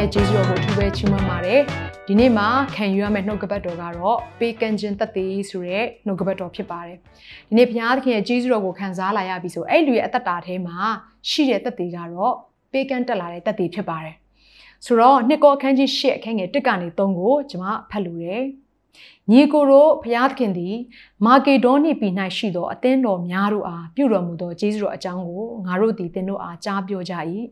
ရားရဲ့ကျေးဇူးတော်ကိုအထူးပဲချီးမွမ်းပါတယ်ဒီနေ့မှာခံယူရမယ့်နှုတ်ကပတ်တော်ကတော့ပေးကမ်းခြင်းသက်သေဆိုတဲ့နှုတ်ကပတ်တော်ဖြစ်ပါတယ်ဒီနေ့ဘုရားသခင်ရဲ့ကျေးဇူးတော်ကိုခံစားလာရပြီဆိုအဲ့လူရဲ့အသက်တာထဲမှာရှိတဲ့သက်သေကတော့ပေးကမ်းတက်လာတဲ့သက်သေဖြစ်ပါတယ်ဆိုတော့နှစ်ကောအခန်းကြီး၈အခန်းငယ်1ကနေ3ကိုကျွန်မဖတ်လို့ရတယ်ညီကိုတို့ဘုရားသခင်သည် မာကေဒေါနိပြည်၌ရှိသောအသင်းတော်များတို့အားပြုတော်မူသောကျေးဇူးတော်အကြောင်းကိုငါတို့သည်သင်တို့အားကြားပြောကြ၏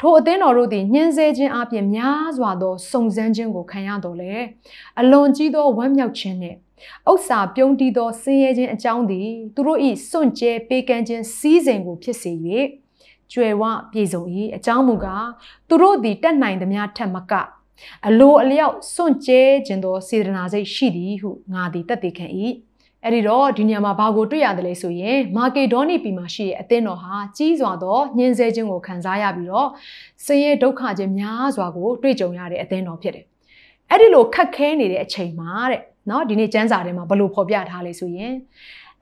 ထိုအသင်းတော်တို့သည်ညှင်းဆဲခြင်းအပြင်များစွာသောစုံစမ်းခြင်းကိုခံရတော်လေအလွန်ကြီးသောဝမ်းမြောက်ခြင်းနှင့်ဥစ္စာပြုံးတီးသောဆင်းရဲခြင်းအကြောင်းသည်သူတို့၏စွန့်ကြဲပေးကမ်းခြင်းစီးစိမ်ကိုဖြစ်စေ၍ကျွယ်ဝပြေဆုံး၏အကြောင်းမူကားသူတို့သည်တက်နိုင်သမျှထက်မကအလိုအလျောက်စွန့်ကြဲခြင်းသောစေတနာစိတ်ရှိသည်ဟုငါသည်တတ်သိခံ၏ အဲ့ဒီတော့ဒီနေရာမှာဘာကိုတွေ့ရတယ်လဲဆိုရင်မာကေဒေါနိပြည်မှာရှိတဲ့အသင်းတော်ဟာကြီးစွာသောညှင်းဆဲခြင်းကိုခံစားရပြီးတော့ဆင်းရဲဒုက္ခခြင်းများစွာကိုတွေ့ကြုံရတဲ့အသင်းတော်ဖြစ်တယ်။အဲ့ဒီလိုခက်ခဲနေတဲ့အချိန်မှာတဲ့နော်ဒီနေ့ကျမ်းစာထဲမှာဘယ်လိုဖော်ပြထားလဲဆိုရင်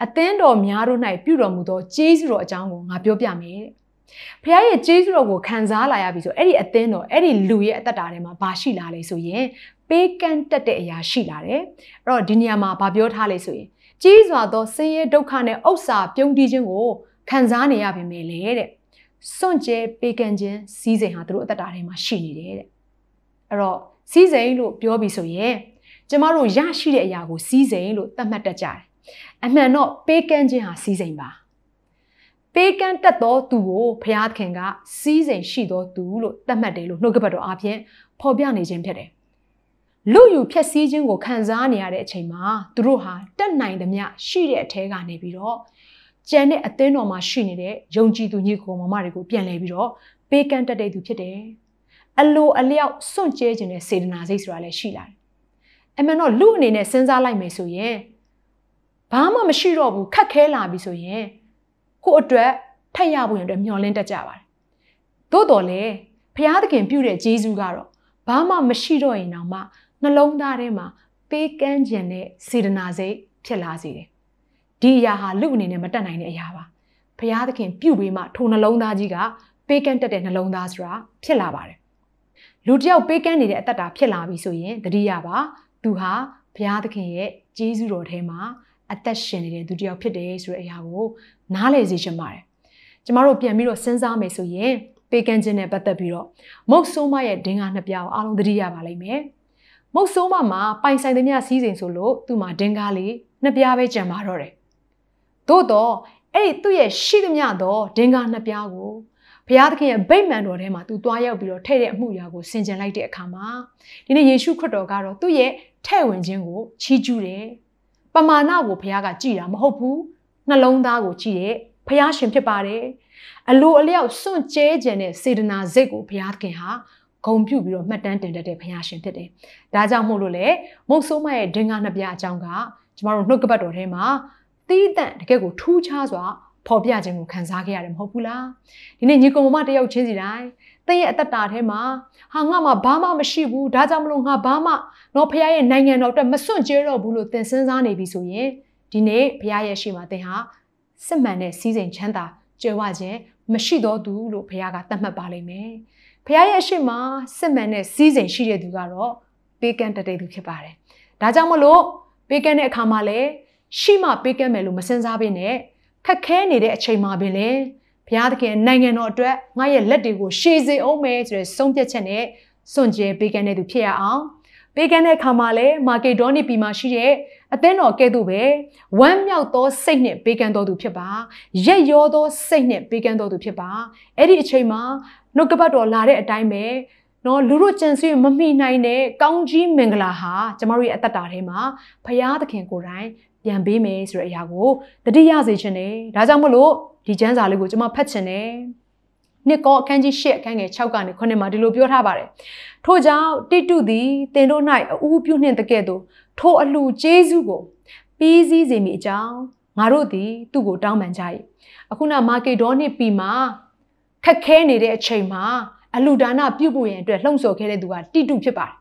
အသင်းတော်များတို့၌ပြုတော်မူသောကျေးဇူးတော်အကြောင်းကိုငါပြောပြမယ်တဲ့။ဖခင်ရဲ့ကျေးဇူးတော်ကိုခံစားလာရပြီဆိုအဲ့ဒီအသင်းတော်အဲ့ဒီလူရဲ့အသက်တာထဲမှာဘာရှိလာလဲဆိုရင်ပေးကမ်းတက်တဲ့အရာရှိလာတယ်။အဲ့တော့ဒီနေရာမှာဘာပြောထားလဲဆိုရင် ကြီးစွာသောဆင်းရဲဒုက္ခနဲ့ဥစ္စာပြုံးတီးခြင်းကိုခံစားနေရပါမယ်လေတဲ့စွန့်ကြဲပေးကမ်းခြင်းစီးစိမ်ဟာသူတို့အသက်တာထဲမှာရှိနေတယ်တဲ့အဲ့တော့စီးစိမ်လို့ပြောပြီးဆိုရင်ကျမတို့ရရှိတဲ့အရာကိုစီးစိမ်လို့သတ်မှတ်တတ်ကြတယ်အမှန်တော့ပေးကမ်းခြင်းဟာစီးစိမ်ပါပေးကမ်းတတ်သောသူကိုဘုရားသခင်ကစီးစိမ်ရှိသောသူလို့သတ်မှတ်တယ်လို့နှုတ်ကပတ်တော်အပြင်ဖော်ပြနေခြင်းဖြစ်တယ် လူယူဖြက်စီးခြင်းကိုခံစားနေရတဲ့အချိန်မှာသူတို့ဟာတက်နိုင်သမျှရှိတဲ့အထဲကနေပြီးတော့ကြံတဲ့အသင်းတော်မှာရှိနေတဲ့ယုံကြည်သူညီကိုမမတွေကိုပြန်လဲပြီးတော့ပေးကမ်းတက်တဲ့သူဖြစ်တယ်။အလိုအလျောက်စွန့်ကြဲခြင်းနဲ့စေတနာစိတ်ဆိုတာလည်းရှိလာတယ်။အမှန်တော့လူအနေနဲ့စဉ်းစားလိုက်မယ်ဆိုရင်ဘာမှမရှိတော့ဘူးခက်ခဲလာပြီဆိုရင်ကို့အတွက်ထက်ရဖို့ရင်အတွက်မျှော်လင့်တတ်ကြပါတယ်။သို့တော်လည်းဘုရားသခင်ပြုတဲ့ဂျေဇုကတော့ဘာမှမရှိတော့ရင်တောင်မှ နှလုံးသားထဲမှာပေးကမ်းခြင်းနဲ့စေတနာစိတ်ဖြစ်လာစေတယ်။ဒီအရာဟာလူအနေနဲ့မတတ်နိုင်တဲ့အရာပါ။ဘုရားသခင်ပြုပေးမှထိုနှလုံးသားကြီးကပေးကမ်းတတ်တဲ့နှလုံးသားဆိုတာဖြစ်လာပါတယ်။လူတစ်ယောက်ပေးကမ်းနေတဲ့အတ္တတာဖြစ်လာပြီဆိုရင်တတိယပါသူဟာဘုရားသခင်ရဲ့ကျေးဇူးတော်ထဲမှာအသက်ရှင်နေတဲ့သူတစ်ယောက်ဖြစ်တယ်ဆိုတဲ့အရာကိုနားလည်စေချင်ပါတယ်။ကျမတို့ပြန်ပြီးတော့စဉ်းစားမယ်ဆိုရင်ပေးကမ်းခြင်းနဲ့ပတ်သက်ပြီးတော့မုတ်ဆိုးမရဲ့ဒင်္ဂါနှစ်ပြားကိုအားလုံးသတိရပါလိမ့်မယ်။ မုတ်ဆိုးမမှာပိုင်ဆိုင်သမျှစီးစိမ်ဆိုလို့သူ့မှာဒင်္ဂါလေးနှစ်ပြားပဲကျန်ပါတော့တယ်။သို့တော့အဲ့ဒီသူ့ရဲ့ရှိသမျှသောဒင်္ဂါနှစ်ပြားကိုဘုရားသခင်ရဲ့ဗိမ္မာန်တော်ထဲမှာသူတွားရောက်ပြီးတော့ထဲ့တဲ့အမှုရာကိုဆင်ခြင်လိုက်တဲ့အခါမှာဒီနေ့ယေရှုခရစ်တော်ကတော့သူ့ရဲ့ထဲ့ဝင်ခြင်းကိုချီးကျူးတယ်။ပမာဏကိုဘုရားကကြည်တာမဟုတ်ဘူး။နှလုံးသားကိုကြည်တဲ့ဘုရားရှင်ဖြစ်ပါတယ်။အလိုအလျောက်စွန့်ကြဲခြင်းနဲ့စေတနာစိတ်ကိုဘုရားသခင်ဟာ ဂုံပြုပြီးတော့မှတ်တမ်းတင်တတ်တဲ့ဘုရားရှင်ဖြစ်တယ်။ဒါကြောင့်မို့လို့လေမုတ်ဆိုးမရဲ့ဒင်္ဂါနှစ်ပြားအကြောင်းကကျမတို့နှုတ်ကပတ်တော်ထဲမှာတီးတန့်တကယ့်ကိုထူးခြားစွာဖော်ပြခြင်းကိုခံစားခဲ့ရတယ်မဟုတ်ဘူးလား။ဒီနေ့ညီကောင်မတယောက်ချင်းစီတိုင်းသင်ရဲ့အသက်တာထဲမှာဟာငါမှဘာမှမရှိဘူးဒါကြောင့်မလို့ငါဘာမှတော့ဖခင်ရဲ့နိုင်ငံတော်အတွက်မစွန့်ကြဲတော့ဘူးလို့သင်စဉ်းစားနေပြီဆိုရင်ဒီနေ့ဖခင်ရဲ့ရှိမှသင်ဟာစစ်မှန်တဲ့စီးစိမ်ချမ်းသာကြွယ်ဝခြင်းမရှိတော့သူလို့ဖခင်ကသတ်မှတ်ပါလိမ့်မယ်။ ဖခင်ရဲ့ရှိမှစစ်မှန်တဲ့စီးစိမ်ရှိတဲ့သူကတော့ပေးကမ်းတတဲ့သူဖြစ်ပါတယ်။ဒါကြောင့်မလို့ပေးကမ်းတဲ့အခါမှာလည်းရှိမှပေးကမ်းမယ်လို့မစင်စားဘဲနဲ့ခက်ခဲနေတဲ့အချိန်မှာပင်လည်းဘုရားသခင်နိုင်ငံတော်အတွက်ငါရဲ့လက်တွေကိုရှေးစေအောင်မယ်ဆိုတဲ့ဆုံးဖြတ်ချက်နဲ့စွန့်ကြဲပေးကမ်းတဲ့သူဖြစ်ရအောင်ပေးကမ်းတဲ့အခါမှာလည်းမာကေဒေါနီပြည်မှာရှိတဲ့အသင်းတော်ကဲ့သို့ပဲဝမ်းမြောက်သောစိတ်နဲ့ပေးကမ်းတော်သူဖြစ်ပါရက်ရောသောစိတ်နဲ့ပေးကမ်းတော်သူဖြစ်ပါအဲ့ဒီအချိန်မှာ နှုတ်ကပတ်တော်လာတဲ့အတိုင်းပဲနော်လူတို့ကြံစည်မမိနိုင်တဲ့ကောင်းကြီးမင်္ဂလာဟာကျမတို့ရဲ့အသက်တာထဲမှာဖရာသခင်ကိုယ်တိုင်ပြန်ပေးမယ်ဆိုတဲ့အရာကိုတတိယစေခြင်းနဲ့ဒါကြောင့်မလို့ဒီကျမ်းစာလေးကိုကျွန်မဖတ်ချင်တယ်နှစ်ကောအခန်းကြီး၈အခန်းငယ်6ကနေ9မှာဒီလိုပြောထားပါတယ်ထို့ကြောင့်တိတုသည်တင်တို့၌အူးပြုနှင့်တကဲ့သို့ထိုအလှကျေးဇူးကိုပြီးစည်းစေမိအကြောင်းငါတို့သည်သူ့ကိုတောင်းပန်ကြ၏အခုနမာကေဒေါနိပီမှာ ခက်ခဲနေတဲ့အချိန်မှာအလူဒါနပြုတ်ဖို့ရန်အတွက်လှုံ့ဆော်ခဲ့တဲ့သူကတိတုဖြစ်ပါတယ်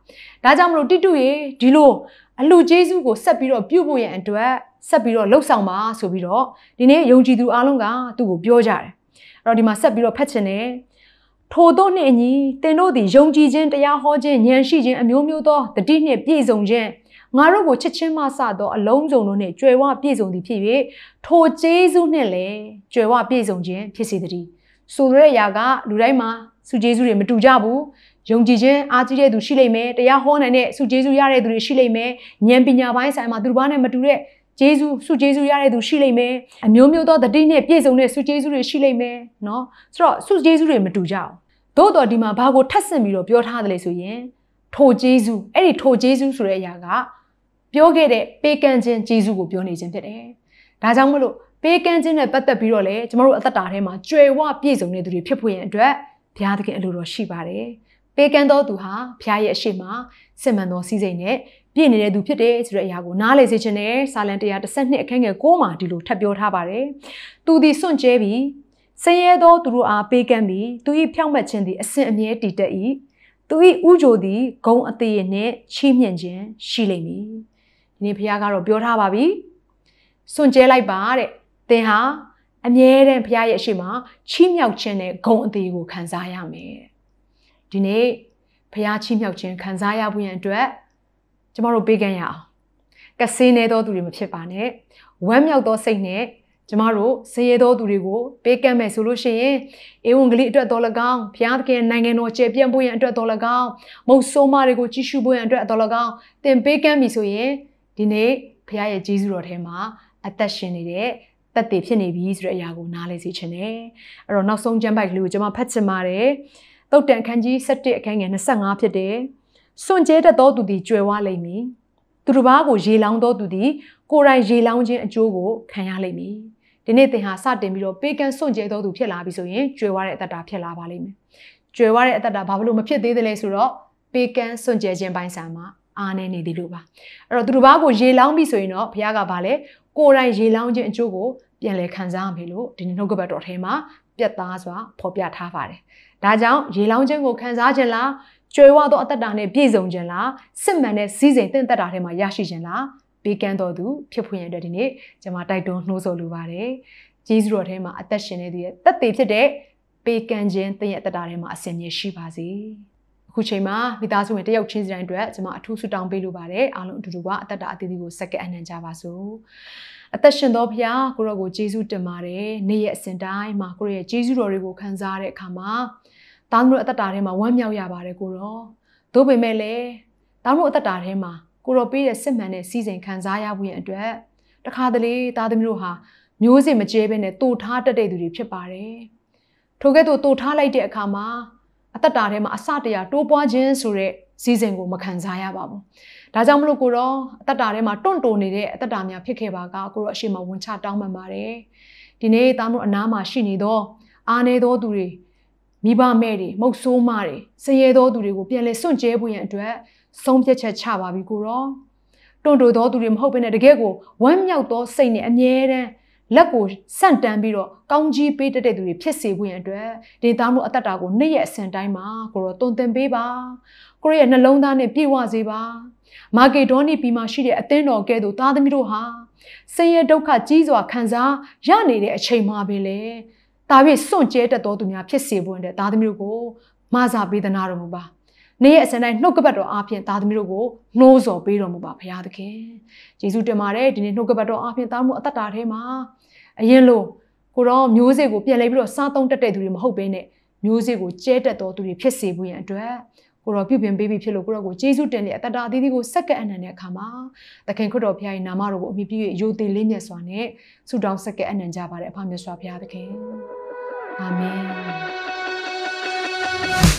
။ဒါကြောင့်မလို့တိတုရေဒီလိုအလူကျေးဇူးကိုဆက်ပြီးတော့ပြုတ်ဖို့ရန်အတွက်ဆက်ပြီးတော့လှုပ်ဆောင်ပါဆိုပြီးတော့ဒီနေ့ယုံကြည်သူအားလုံးကသူ့ကိုပြောကြတယ်။အဲ့တော့ဒီမှာဆက်ပြီးတော့ဖတ်ချင်တယ်။ထိုတို့နှင့်အညီတင်တို့သည်ယုံကြည်ခြင်းတရားဟောခြင်းဉာဏ်ရှိခြင်းအမျိုးမျိုးသောတတိနှင့်ပြည့်စုံခြင်းငါတို့ကိုချစ်ချင်းမှစသောအလုံးစုံတို့နှင့်ကြွယ်ဝပြည့်စုံသည်ဖြစ်၍ထိုကျေးဇူးနှင့်လည်းကြွယ်ဝပြည့်စုံခြင်းဖြစ်စေတည်း ဆိုရတဲ့အရာကလူတိုင်းမှာစုကျေးဇူးတွေမတူကြဘူးယုံကြည်ခြင်းအားကြီးတဲ့သူရှိလိမ့်မယ်တရားဟောနိုင်တဲ့စုကျေးဇူးရတဲ့သူတွေရှိလိမ့်မယ်ဉာဏ်ပညာပိုင်းဆိုင်မှာသူတို့ဘာနဲ့မတူတဲ့ဂျေဇုစုဂျေဇုရတဲ့သူရှိလိမ့်မယ်အမျိုးမျိုးသောတတိနဲ့ပြည့်စုံတဲ့စုဂျေဇုတွေရှိလိမ့်မယ်เนาะဆိုတော့စုဂျေဇုတွေမတူကြအောင်သို့တော်ဒီမှာဘာကိုထပ်ဆင့်ပြီးတော့ပြောထားတယ်လေဆိုရင်ထိုဂျေဇုအဲ့ဒီထိုဂျေဇုဆိုတဲ့အရာကပြောခဲ့တဲ့ပေးကမ်းခြင်းဂျေဇုကိုပြောနေခြင်းဖြစ်တယ်ဒါကြောင့်မလို့ ပေးကမ်းခြင်းနဲ့ပတ်သက်ပြီးတော့လေကျမတို့အသက်တာထဲမှာကြွယ်ဝပြည့်စုံတဲ့သူတွေဖြစ်ဖို့ရန်အတွက်ဘုရားသခင်အလိုတော်ရှိပါတယ်ပေးကမ်းတော်သူဟာဘုရားရဲ့အရှိမစစ်မှန်သောစည်းစိမ်နဲ့ပြည့်နေတဲ့သူဖြစ်တယ်ဆိုတဲ့အရာကိုနားလည်စေချင်တယ်စာလံ132အခန်းငယ်6မှာဒီလိုထပ်ပြောထားပါတယ်သူသည်စွန့်ကြဲပြီးဆင်းရဲသောသူတို့အားပေးကမ်းပြီးသူ၏ဖြောင့်မတ်ခြင်းသည်အစဉ်အမြဲတည်တတ်၏သူ၏ဥကြိုသည်ဂုံအသေးနှင့်ချီးမြှင့်ခြင်းရှိလိမ့်မည်ဒီနေ့ဘုရားကတော့ပြောထားပါပြီစွန့်ကြဲလိုက်ပါတဲ့ သင်ဟာအမြဲတမ်းဘုရားရဲ့အရှိမချီးမြှောက်ခြင်းနဲ့ဂုံအသေးကိုခံစားရမယ်ဒီနေ့ဘုရားချီးမြှောက်ခြင်းခံစားရဖို့ရန်အတွက်ကျမတို့ပေးကမ်းရအောင်ကစင်းနေသောသူတွေမဖြစ်ပါနဲ့ဝမ်းမြောက်သောစိတ်နဲ့ကျမတို့ဆင်းရဲသောသူတွေကိုပေးကမ်းမယ်ဆိုလို့ရှိရင်ဧဝံဂေလိအတွက်တော်၎င်းဘုရားသခင်နိုင်ငံတော်ကျေပြန့်ဖို့ရန်အတွက်တော်၎င်းမုတ်ဆိုးမတွေကိုကြီးစုဖို့ရန်အတွက်တော်၎င်းသင်ပေးကမ်းပြီဆိုရင်ဒီနေ့ဘုရားရဲ့ကြီးစုတော်ထဲမှာအသက်ရှင်နေတဲ့ တက်တည်ဖြစ်နေပြီဆိုတဲ့အရာကိုနားလည်စေချင်တယ်အဲ့တော့နောက်ဆုံးကျမ်းပိုက်ကလေးကိုကျွန်မဖတ်ချင်ပါတယ်တုတ်တန်ခန်းကြီး7အခန်းငယ်25ဖြစ်တယ်စွန့်ကြဲတတ်သောသူသည်ကြွယ်ဝလိမ့်မည်သူတစ်ပါးကိုရေလောင်းသောသူသည်ကိုယ်တိုင်ရေလောင်းခြင်းအကျိုးကိုခံရလိမ့်မည်ဒီနေ့သင်ဟာစတင်ပြီးတော့ပေးကမ်းစွန့်ကြဲသောသူဖြစ်လာပြီဆိုရင်ကြွယ်ဝတဲ့အတ္တတာဖြစ်လာပါလိမ့်မယ်ကြွယ်ဝတဲ့အတ္တတာဘာလို့မဖြစ်သေးသလဲဆိုတော့ပေးကမ်းစွန့်ကြဲခြင်းပိုင်းဆိုင်မှာအားနေနေသည်လို့ပါအဲ့တော့သူတစ်ပါးကိုရေလောင်းပြီဆိုရင်တော့ဘုရားကဗာလဲ ကိုယ်တိုင်ရေလောင်းခြင်းအကျိုးကိုပြန်လည်ခံစားရမယ်လို့ဒီနှုတ်ကပတ်တော်ထဲမှာပြတ်သားစွာဖော်ပြထားပါတယ်ဒါကြောင့်ရေလောင်းခြင်းကိုခံစားခြင်းလားကျွယ်ဝသောအသက်တာနဲ့ပြည့်စုံခြင်းလားစစ်မှန်တဲ့စည်းစိမ်တင့်သက်တာထဲမှာရရှိခြင်းလားပေးကမ်းတော်သူဖြစ်ဖွင့်ရတဲ့ဒီနေ့ကျွန်မတိုက်တွန်းနှိုးဆော်လိုပါတယ်ဂျေဇုတော်ထဲမှာအသက်ရှင်နေတဲ့တက်သေးဖြစ်တဲ့ပေးကမ်းခြင်းတင့်ရဲ့အသက်တာထဲမှာအစဉ်မြဲရှိပါစေ အခုချိန်မှာမိသားစုဝင်တယောက်ချင်းစီတိုင်းအတွက်ကျွန်မအထူးဆုတောင်းပေးလိုပါတယ်အားလုံးအတူတူကအသက်တာအသီးသီးကိုစက္ကန့်အနှံကြပါစို့အသက်ရှင်သောဖခင်ကိုရောကိုယေရှုတင်ပါတယ်နေ့ရက်အစဉ်တိုင်းမှာကိုရောရဲ့ယေရှုတော်တွေကိုခံစားရတဲ့အခါမှာတောင်းတို့အသက်တာထဲမှာဝမ်းမြောက်ရပါတယ်ကိုရောသို့ပေမဲ့လည်းတောင်းတို့အသက်တာထဲမှာကိုရောပေးတဲ့စစ်မှန်တဲ့စီစဉ်ခံစားရဖို့ရန်အတွက်တခါတလေသားသမီးတို့ဟာမျိုးစေ့မကျဲဘဲနဲ့တူထားတတ်တဲ့သူတွေဖြစ်ပါတယ်ထိုကဲ့သို့တူထားလိုက်တဲ့အခါမှာ အသက်တာထဲမှာအစတရာတိုးပွားခြင်းဆိုတဲ့စီစဉ်ကိုမခံစားရပါဘူး။ဒါကြောင့်မလို့ကိုတော့အသက်တာထဲမှာတွန့်တိုနေတဲ့အသက်တာများဖြစ်ခဲ့ပါကကိုတော့အရှိမဝန်ချတောင်းပန်ပါတယ်။ဒီနေ့သားတို့အနားမှာရှိနေသောအားနေသောသူတွေမိဘမဲ့တွေမုတ်ဆိုးမတွေဆင်းရဲသောသူတွေကိုပြန်လဲစွန့်ကြဲဖို့ရန်အတွက်ဆုံးဖြတ်ချက်ချပါပြီကိုတော့တွန့်တိုသောသူတွေမဟုတ်ဘဲနဲ့တကယ်ကိုဝမ်းမြောက်သောစိတ်နဲ့အမြဲတမ်း လက်ကိုဆန့်တန်းပြီးတော့ကောင်းကြီးပေးတတ်တဲ့သူတွေဖြစ်စေဖို့ရန်အတွက်ဒေသားမှုအသက်တာကိုနေ့ရက်အစဉ်တိုင်းမှာကိုရောတုံသင်ပေးပါကိုရဲ့နှလုံးသားနဲ့ပြည့်ဝစေပါမာကေဒေါနီပြည်မှာရှိတဲ့အသင်းတော်ကဲ့သို့သားသမီးတို့ဟာဆင်းရဲဒုက္ခကြီးစွာခံစားရနေတဲ့အချိန်မှာပဲလေဒါပြည့်စွန့်ကြဲတတ်တော်သူများဖြစ်စေဖို့အတွက်သားသမီးတို့ကိုမဆာပေးသနာတော်မူပါ နေ့ရက်အစဉ်တိုင်းနှုတ်ကပတ်တော်အားဖြင့်သားသမီးတို့ကိုနှိုးဆော်ပေးတော်မူပါဘုရားသခင်ယေရှုတင်ပါတယ်ဒီနေ့နှုတ်ကပတ်တော်အားဖြင့်သားမှုအသက်တာထဲမှာအရင်လိုကိုတော့မျိုးစေ့ကိုပြန်လဲပြီးတော့စားသုံးတတ်တဲ့သူတွေမဟုတ်ဘဲနဲ့မျိုးစေ့ကိုကျဲတက်တော်သူတွေဖြစ်စေဖို့ရန်အတွက်ကိုတော့ပြုပြင်ပေးပြီးဖြစ်လို့ကိုတော့ကိုယေရှုတင်တဲ့အတ္တအသီးသီးကိုစက္ကန့်အနံ့တဲ့အခါမှာသခင်ခရစ်တော်ဘုရားရဲ့နာမတော်ကိုအမိပြု၍ယိုသေးလေးမြတ်စွာနဲ့ဆုတောင်းစက္ကန့်အနံ့ကြပါတဲ့အဖမြတ်စွာဘုရားသခင်အာမင်